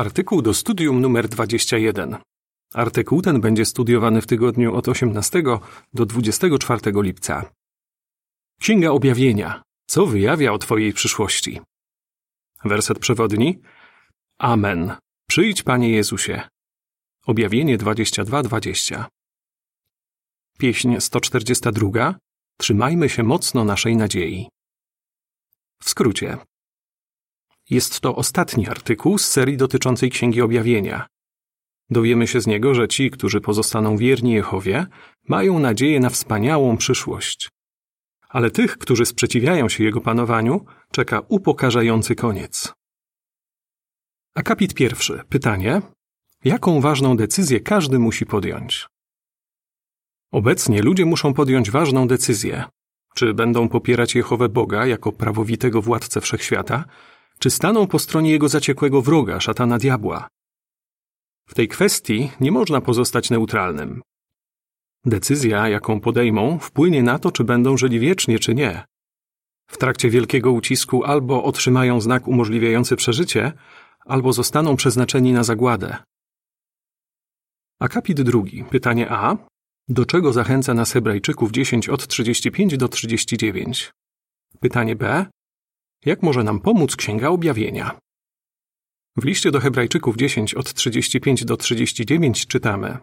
Artykuł do studium numer 21. Artykuł ten będzie studiowany w tygodniu od 18 do 24 lipca. Księga Objawienia. Co wyjawia o Twojej przyszłości? Werset przewodni. Amen. Przyjdź, Panie Jezusie. Objawienie 22:20. Pieśń 142. Trzymajmy się mocno naszej nadziei. W skrócie. Jest to ostatni artykuł z serii dotyczącej Księgi Objawienia. Dowiemy się z niego, że ci, którzy pozostaną wierni Jehowie, mają nadzieję na wspaniałą przyszłość. Ale tych, którzy sprzeciwiają się jego panowaniu, czeka upokarzający koniec. Akapit pierwszy. Pytanie: Jaką ważną decyzję każdy musi podjąć? Obecnie ludzie muszą podjąć ważną decyzję. Czy będą popierać Jehowę Boga jako prawowitego władcę wszechświata, czy staną po stronie jego zaciekłego wroga, szatana diabła. W tej kwestii nie można pozostać neutralnym. Decyzja, jaką podejmą, wpłynie na to, czy będą żyli wiecznie, czy nie. W trakcie wielkiego ucisku albo otrzymają znak umożliwiający przeżycie, albo zostaną przeznaczeni na zagładę. Akapit drugi. Pytanie A. Do czego zachęca nas Hebrajczyków 10 od 35 do 39? Pytanie B. Jak może nam pomóc Księga Objawienia? W liście do Hebrajczyków 10 od 35 do 39 czytamy: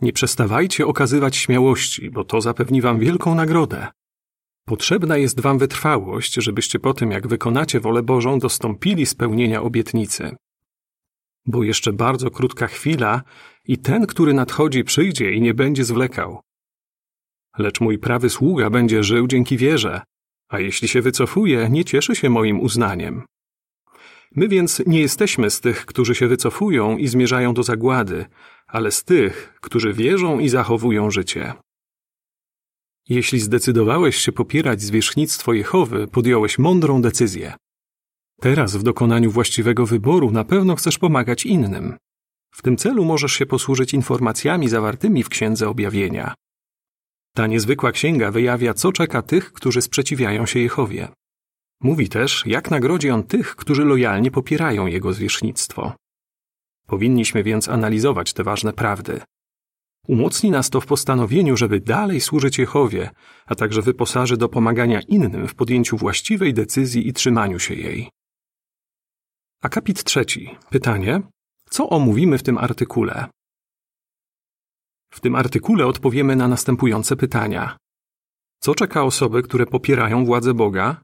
Nie przestawajcie okazywać śmiałości, bo to zapewni wam wielką nagrodę. Potrzebna jest wam wytrwałość, żebyście po tym, jak wykonacie wolę Bożą, dostąpili spełnienia obietnicy. Bo jeszcze bardzo krótka chwila i ten, który nadchodzi, przyjdzie i nie będzie zwlekał. Lecz mój prawy sługa będzie żył dzięki wierze, a jeśli się wycofuje, nie cieszy się moim uznaniem. My więc nie jesteśmy z tych, którzy się wycofują i zmierzają do zagłady, ale z tych, którzy wierzą i zachowują życie. Jeśli zdecydowałeś się popierać zwierzchnictwo Jehowy, podjąłeś mądrą decyzję. Teraz w dokonaniu właściwego wyboru na pewno chcesz pomagać innym. W tym celu możesz się posłużyć informacjami zawartymi w Księdze Objawienia. Ta niezwykła księga wyjawia, co czeka tych, którzy sprzeciwiają się Jehowie. Mówi też, jak nagrodzi on tych, którzy lojalnie popierają jego zwierzchnictwo. Powinniśmy więc analizować te ważne prawdy. Umocni nas to w postanowieniu, żeby dalej służyć Jehowie, a także wyposaży do pomagania innym w podjęciu właściwej decyzji i trzymaniu się jej. Akapit trzeci. Pytanie: co omówimy w tym artykule? W tym artykule odpowiemy na następujące pytania. Co czeka osoby, które popierają władzę Boga?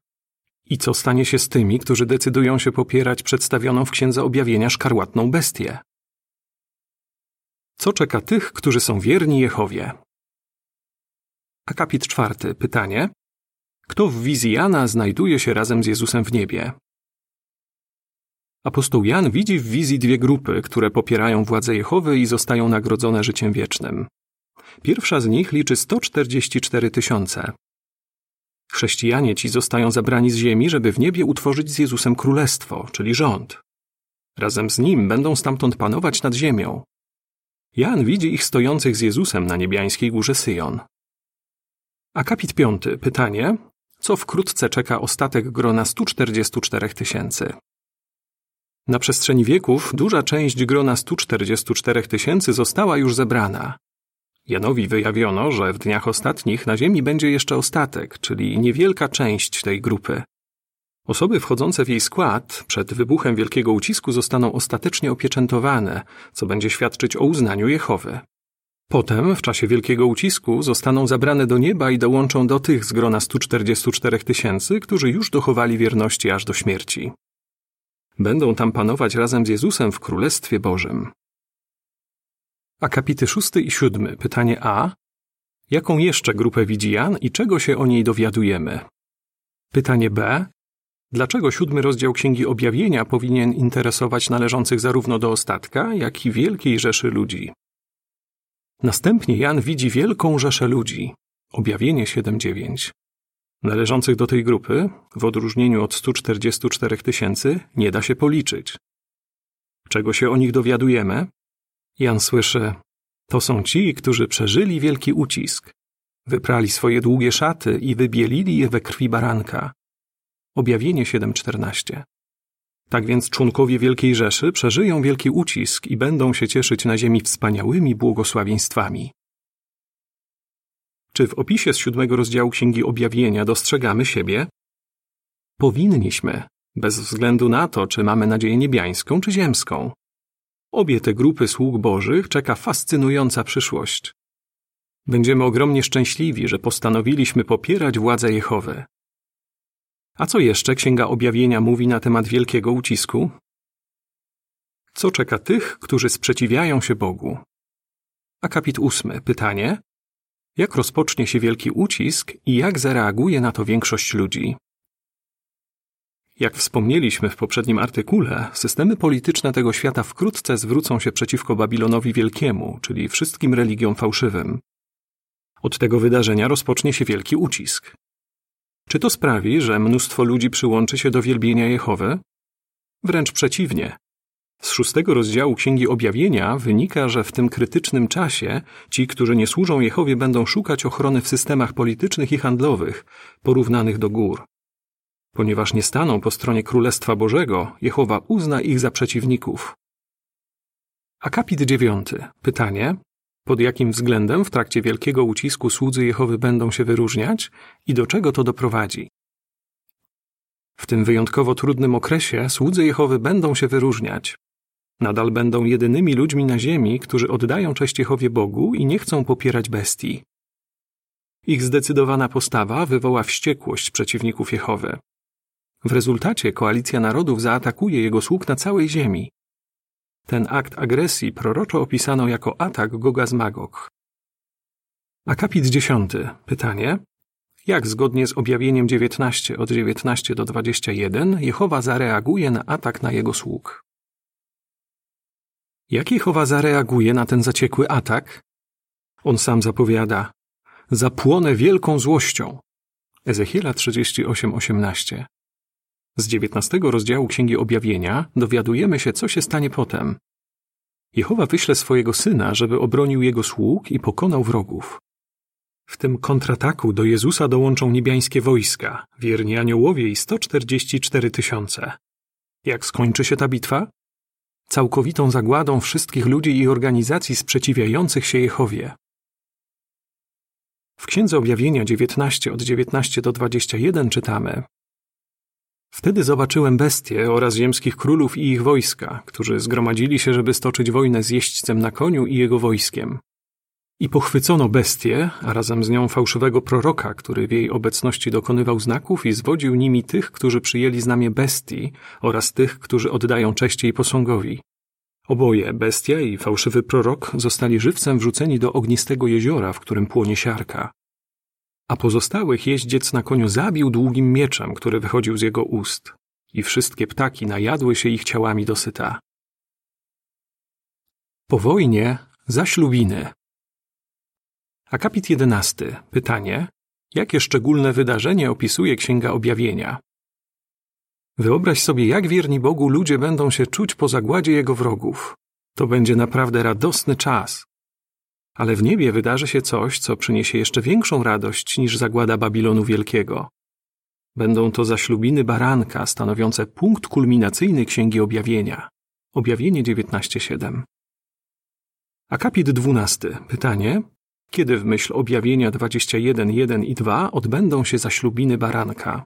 I co stanie się z tymi, którzy decydują się popierać przedstawioną w Księdze Objawienia szkarłatną bestię? Co czeka tych, którzy są wierni Jehowie? Akapit czwarty. Pytanie. Kto w wizji Jana znajduje się razem z Jezusem w niebie? Apostoł Jan widzi w wizji dwie grupy, które popierają władzę Jehowy i zostają nagrodzone życiem wiecznym. Pierwsza z nich liczy 144 tysiące. Chrześcijanie ci zostają zabrani z ziemi, żeby w niebie utworzyć z Jezusem królestwo, czyli rząd. Razem z nim będą stamtąd panować nad ziemią. Jan widzi ich stojących z Jezusem na niebiańskiej górze Syjon. Akapit piąty. Pytanie. Co wkrótce czeka ostatek grona 144 tysięcy? Na przestrzeni wieków duża część grona 144 tysięcy została już zebrana. Janowi wyjawiono, że w dniach ostatnich na Ziemi będzie jeszcze ostatek, czyli niewielka część tej grupy. Osoby wchodzące w jej skład przed wybuchem wielkiego ucisku zostaną ostatecznie opieczętowane, co będzie świadczyć o uznaniu Jehowy. Potem, w czasie wielkiego ucisku, zostaną zabrane do nieba i dołączą do tych z grona 144 tysięcy, którzy już dochowali wierności aż do śmierci. Będą tam panować razem z Jezusem w Królestwie Bożym. Akapity szósty i siódmy. Pytanie A. Jaką jeszcze grupę widzi Jan i czego się o niej dowiadujemy? Pytanie B. Dlaczego siódmy rozdział Księgi Objawienia powinien interesować należących zarówno do ostatka, jak i wielkiej rzeszy ludzi? Następnie Jan widzi wielką rzeszę ludzi. Objawienie 7.9 należących do tej grupy, w odróżnieniu od 144 tysięcy, nie da się policzyć. Czego się o nich dowiadujemy? Jan słyszy: To są ci, którzy przeżyli wielki ucisk, wyprali swoje długie szaty i wybielili je we krwi baranka. Objawienie 7:14. Tak więc członkowie Wielkiej Rzeszy przeżyją wielki ucisk i będą się cieszyć na ziemi wspaniałymi błogosławieństwami. Czy w opisie z siódmego rozdziału Księgi Objawienia dostrzegamy siebie? Powinniśmy, bez względu na to, czy mamy nadzieję niebiańską czy ziemską. Obie te grupy sług Bożych czeka fascynująca przyszłość. Będziemy ogromnie szczęśliwi, że postanowiliśmy popierać władzę Jehowy. A co jeszcze Księga Objawienia mówi na temat wielkiego ucisku? Co czeka tych, którzy sprzeciwiają się Bogu? Akapit ósmy. Pytanie. Jak rozpocznie się wielki ucisk i jak zareaguje na to większość ludzi? Jak wspomnieliśmy w poprzednim artykule, systemy polityczne tego świata wkrótce zwrócą się przeciwko Babilonowi Wielkiemu, czyli wszystkim religiom fałszywym. Od tego wydarzenia rozpocznie się wielki ucisk. Czy to sprawi, że mnóstwo ludzi przyłączy się do wielbienia Jehowy? Wręcz przeciwnie. Z szóstego rozdziału Księgi Objawienia wynika, że w tym krytycznym czasie ci, którzy nie służą Jehowie, będą szukać ochrony w systemach politycznych i handlowych, porównanych do gór. Ponieważ nie staną po stronie Królestwa Bożego, Jehowa uzna ich za przeciwników. Akapit dziewiąty. Pytanie: pod jakim względem w trakcie wielkiego ucisku słudzy Jehowy będą się wyróżniać i do czego to doprowadzi? W tym wyjątkowo trudnym okresie słudzy Jehowy będą się wyróżniać. Nadal będą jedynymi ludźmi na ziemi, którzy oddają cześć Jehowie Bogu i nie chcą popierać bestii. Ich zdecydowana postawa wywoła wściekłość przeciwników Jehowy. W rezultacie koalicja narodów zaatakuje jego sług na całej ziemi. Ten akt agresji proroczo opisano jako atak Goga z Magog. Akapit 10. Pytanie. Jak zgodnie z objawieniem 19 od 19 do 21 Jehowa zareaguje na atak na jego sług? Jak Jehowa zareaguje na ten zaciekły atak? On sam zapowiada: Zapłonę wielką złością. Ezechiela 38:18. Z dziewiętnastego rozdziału Księgi Objawienia dowiadujemy się, co się stanie potem. Jehowa wyśle swojego syna, żeby obronił jego sług i pokonał wrogów. W tym kontrataku do Jezusa dołączą niebiańskie wojska, wierni aniołowie i 144 tysiące. Jak skończy się ta bitwa? Całkowitą zagładą wszystkich ludzi i organizacji sprzeciwiających się Jehowie. W Księdze Objawienia 19 od 19 do 21 czytamy: Wtedy zobaczyłem bestie oraz ziemskich królów i ich wojska, którzy zgromadzili się, żeby stoczyć wojnę z jeźdźcem na koniu i jego wojskiem. I pochwycono bestię, a razem z nią fałszywego proroka, który w jej obecności dokonywał znaków i zwodził nimi tych, którzy przyjęli znamię bestii oraz tych, którzy oddają cześć jej posągowi. Oboje, bestia i fałszywy prorok, zostali żywcem wrzuceni do ognistego jeziora, w którym płonie siarka a pozostałych jeździec na koniu zabił długim mieczem, który wychodził z jego ust, i wszystkie ptaki najadły się ich ciałami dosyta. Po wojnie zaślubiny. Akapit jedenasty. Pytanie. Jakie szczególne wydarzenie opisuje Księga Objawienia? Wyobraź sobie, jak wierni Bogu ludzie będą się czuć po zagładzie Jego wrogów. To będzie naprawdę radosny czas, ale w niebie wydarzy się coś, co przyniesie jeszcze większą radość niż zagłada Babilonu Wielkiego. Będą to zaślubiny baranka stanowiące punkt kulminacyjny Księgi Objawienia. Objawienie 19.7. Akapit 12. Pytanie. Kiedy w myśl objawienia 21.1 i 2 odbędą się zaślubiny baranka?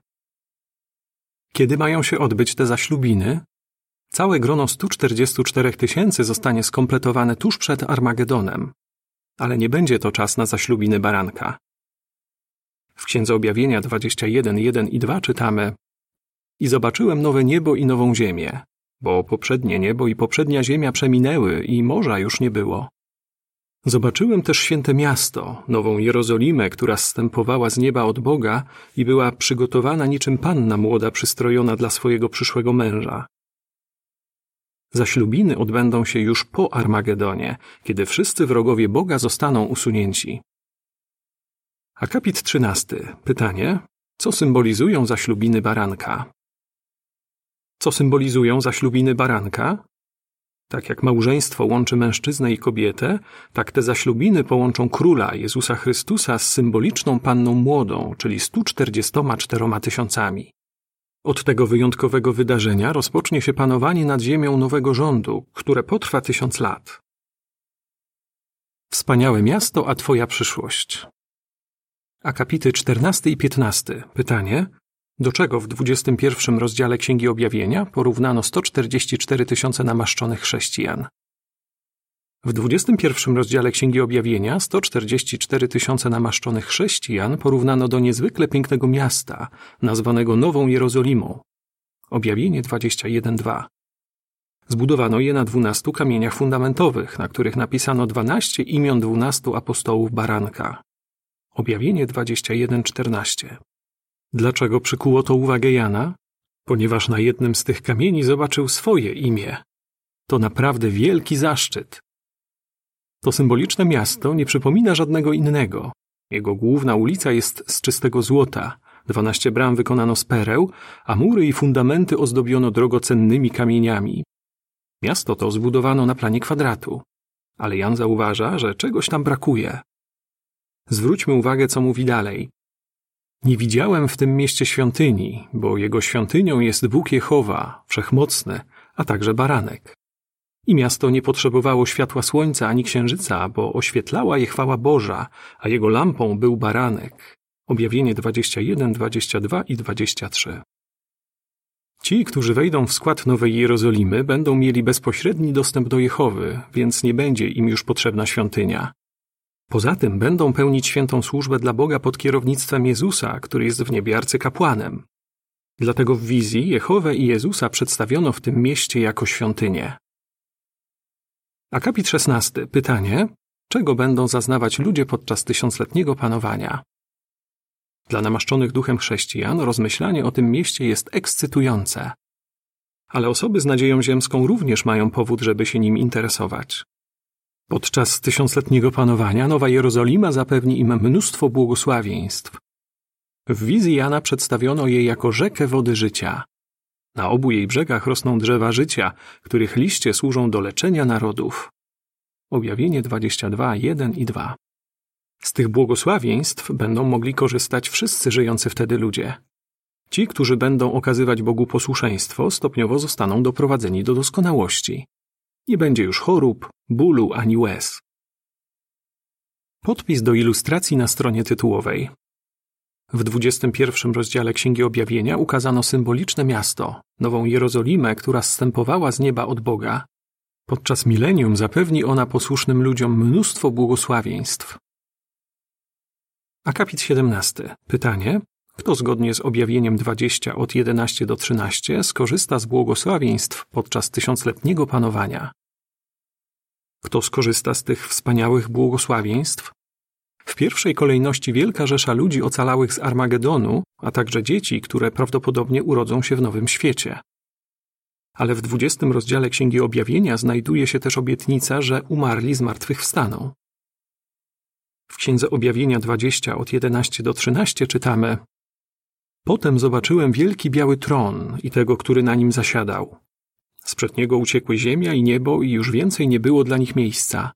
Kiedy mają się odbyć te zaślubiny? Całe grono 144 tysięcy zostanie skompletowane tuż przed Armagedonem ale nie będzie to czas na zaślubiny baranka. W Księdze Objawienia 21, 1 i 2 czytamy I zobaczyłem nowe niebo i nową ziemię, bo poprzednie niebo i poprzednia ziemia przeminęły i morza już nie było. Zobaczyłem też święte miasto, nową Jerozolimę, która zstępowała z nieba od Boga i była przygotowana niczym panna młoda przystrojona dla swojego przyszłego męża. Zaślubiny odbędą się już po Armagedonie, kiedy wszyscy wrogowie Boga zostaną usunięci. Akapit 13. Pytanie: co symbolizują zaślubiny baranka? Co symbolizują zaślubiny baranka? Tak jak małżeństwo łączy mężczyznę i kobietę, tak te zaślubiny połączą króla Jezusa Chrystusa z symboliczną panną młodą, czyli 144 tysiącami. Od tego wyjątkowego wydarzenia rozpocznie się panowanie nad ziemią nowego rządu, które potrwa tysiąc lat. Wspaniałe miasto, a Twoja przyszłość. Akapity 14 i 15. Pytanie: do czego w 21 rozdziale Księgi Objawienia porównano 144 tysiące namaszczonych chrześcijan? W 21 rozdziale Księgi Objawienia 144 tysiące namaszczonych chrześcijan porównano do niezwykle pięknego miasta, nazwanego Nową Jerozolimą. Objawienie 21.2. Zbudowano je na dwunastu kamieniach fundamentowych, na których napisano dwanaście imion dwunastu apostołów baranka. Objawienie 21.14. Dlaczego przykuło to uwagę Jana? Ponieważ na jednym z tych kamieni zobaczył swoje imię. To naprawdę wielki zaszczyt. To symboliczne miasto nie przypomina żadnego innego. Jego główna ulica jest z czystego złota, dwanaście bram wykonano z pereł, a mury i fundamenty ozdobiono drogocennymi kamieniami. Miasto to zbudowano na planie kwadratu, ale Jan zauważa, że czegoś tam brakuje. Zwróćmy uwagę, co mówi dalej. Nie widziałem w tym mieście świątyni, bo jego świątynią jest Bóg Jehowa, wszechmocny, a także baranek. I miasto nie potrzebowało światła słońca ani księżyca, bo oświetlała je chwała Boża, a jego lampą był baranek. Objawienie 21, 22 i 23. Ci, którzy wejdą w skład Nowej Jerozolimy, będą mieli bezpośredni dostęp do Jehowy, więc nie będzie im już potrzebna świątynia. Poza tym będą pełnić świętą służbę dla Boga pod kierownictwem Jezusa, który jest w niebie arcykapłanem. Dlatego w wizji Jehowę i Jezusa przedstawiono w tym mieście jako świątynię. Akapit 16. Pytanie: czego będą zaznawać ludzie podczas tysiącletniego panowania? Dla namaszczonych duchem chrześcijan rozmyślanie o tym mieście jest ekscytujące. Ale osoby z nadzieją ziemską również mają powód, żeby się nim interesować. Podczas tysiącletniego panowania Nowa Jerozolima zapewni im mnóstwo błogosławieństw. W wizji Jana przedstawiono je jako rzekę wody życia. Na obu jej brzegach rosną drzewa życia, których liście służą do leczenia narodów. Objawienie 22, 1 i 2. Z tych błogosławieństw będą mogli korzystać wszyscy żyjący wtedy ludzie. Ci, którzy będą okazywać Bogu posłuszeństwo, stopniowo zostaną doprowadzeni do doskonałości. Nie będzie już chorób, bólu ani łez. Podpis do ilustracji na stronie tytułowej. W 21 rozdziale Księgi Objawienia ukazano symboliczne miasto, Nową Jerozolimę, która zstępowała z nieba od Boga. Podczas milenium zapewni ona posłusznym ludziom mnóstwo błogosławieństw. Akapit 17. Pytanie: kto zgodnie z objawieniem 20 od 11 do 13 skorzysta z błogosławieństw podczas tysiącletniego panowania? Kto skorzysta z tych wspaniałych błogosławieństw? W pierwszej kolejności wielka rzesza ludzi ocalałych z Armagedonu, a także dzieci, które prawdopodobnie urodzą się w nowym świecie. Ale w 20 rozdziale Księgi Objawienia znajduje się też obietnica, że umarli z martwych wstaną. W Księdze Objawienia 20 od 11 do 13 czytamy Potem zobaczyłem wielki biały tron i tego, który na nim zasiadał. Sprzed niego uciekły ziemia i niebo i już więcej nie było dla nich miejsca.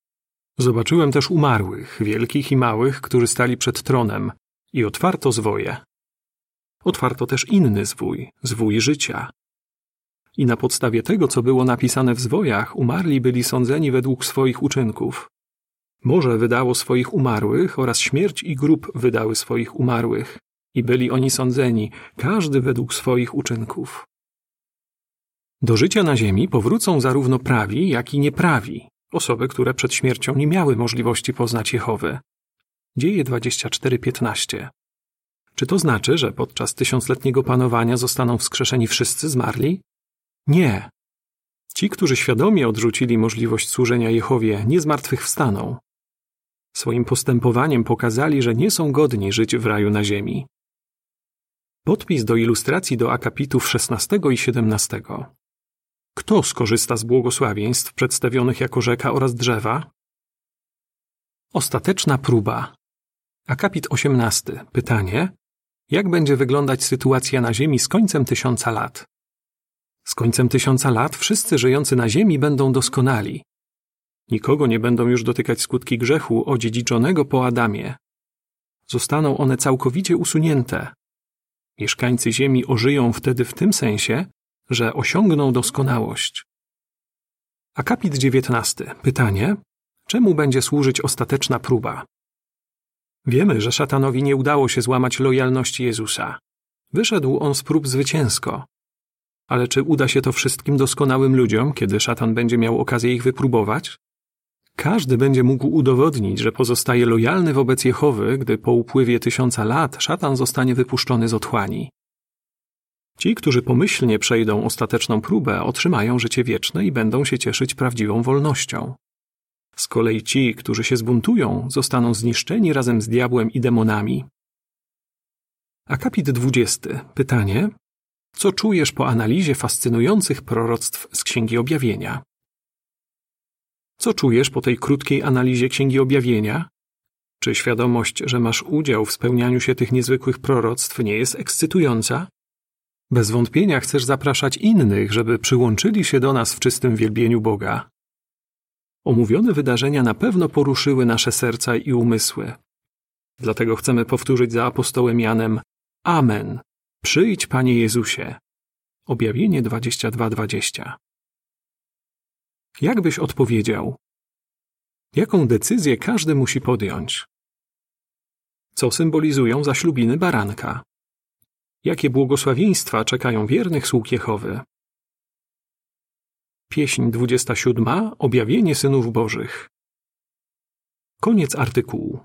Zobaczyłem też umarłych, wielkich i małych, którzy stali przed tronem i otwarto zwoje. Otwarto też inny zwój, zwój życia. I na podstawie tego, co było napisane w zwojach, umarli byli sądzeni według swoich uczynków. Morze wydało swoich umarłych oraz śmierć i grób wydały swoich umarłych. I byli oni sądzeni, każdy według swoich uczynków. Do życia na ziemi powrócą zarówno prawi, jak i nieprawi, osoby, które przed śmiercią nie miały możliwości poznać Jehowy. Dzieje 24:15. Czy to znaczy, że podczas tysiącletniego panowania zostaną wskrzeszeni wszyscy zmarli? Nie. Ci, którzy świadomie odrzucili możliwość służenia Jehowie, nie zmartwychwstaną. Swoim postępowaniem pokazali, że nie są godni żyć w raju na ziemi. Podpis do ilustracji do akapitów 16 i 17. Kto skorzysta z błogosławieństw przedstawionych jako rzeka oraz drzewa? Ostateczna próba. Akapit 18. Pytanie: Jak będzie wyglądać sytuacja na Ziemi z końcem tysiąca lat? Z końcem tysiąca lat wszyscy żyjący na Ziemi będą doskonali. Nikogo nie będą już dotykać skutki grzechu odziedziczonego po Adamie. Zostaną one całkowicie usunięte. Mieszkańcy Ziemi ożyją wtedy w tym sensie, że osiągną doskonałość. Akapit 19. Pytanie: czemu będzie służyć ostateczna próba? Wiemy, że szatanowi nie udało się złamać lojalności Jezusa. Wyszedł on z prób zwycięsko. Ale czy uda się to wszystkim doskonałym ludziom, kiedy szatan będzie miał okazję ich wypróbować? Każdy będzie mógł udowodnić, że pozostaje lojalny wobec Jehowy, gdy po upływie tysiąca lat szatan zostanie wypuszczony z otchłani. Ci, którzy pomyślnie przejdą ostateczną próbę, otrzymają życie wieczne i będą się cieszyć prawdziwą wolnością. Z kolei ci, którzy się zbuntują, zostaną zniszczeni razem z diabłem i demonami. Akapit 20. Pytanie: Co czujesz po analizie fascynujących proroctw z Księgi Objawienia? Co czujesz po tej krótkiej analizie Księgi Objawienia? Czy świadomość, że masz udział w spełnianiu się tych niezwykłych proroctw nie jest ekscytująca? Bez wątpienia chcesz zapraszać innych, żeby przyłączyli się do nas w czystym wielbieniu Boga. Omówione wydarzenia na pewno poruszyły nasze serca i umysły. Dlatego chcemy powtórzyć za apostołem Janem Amen. Przyjdź, Panie Jezusie. Objawienie 22:20. Jak byś odpowiedział? Jaką decyzję każdy musi podjąć? Co symbolizują zaślubiny baranka? Jakie błogosławieństwa czekają wiernych sług Jehowy? Pieśń 27. Objawienie synów Bożych. Koniec artykułu.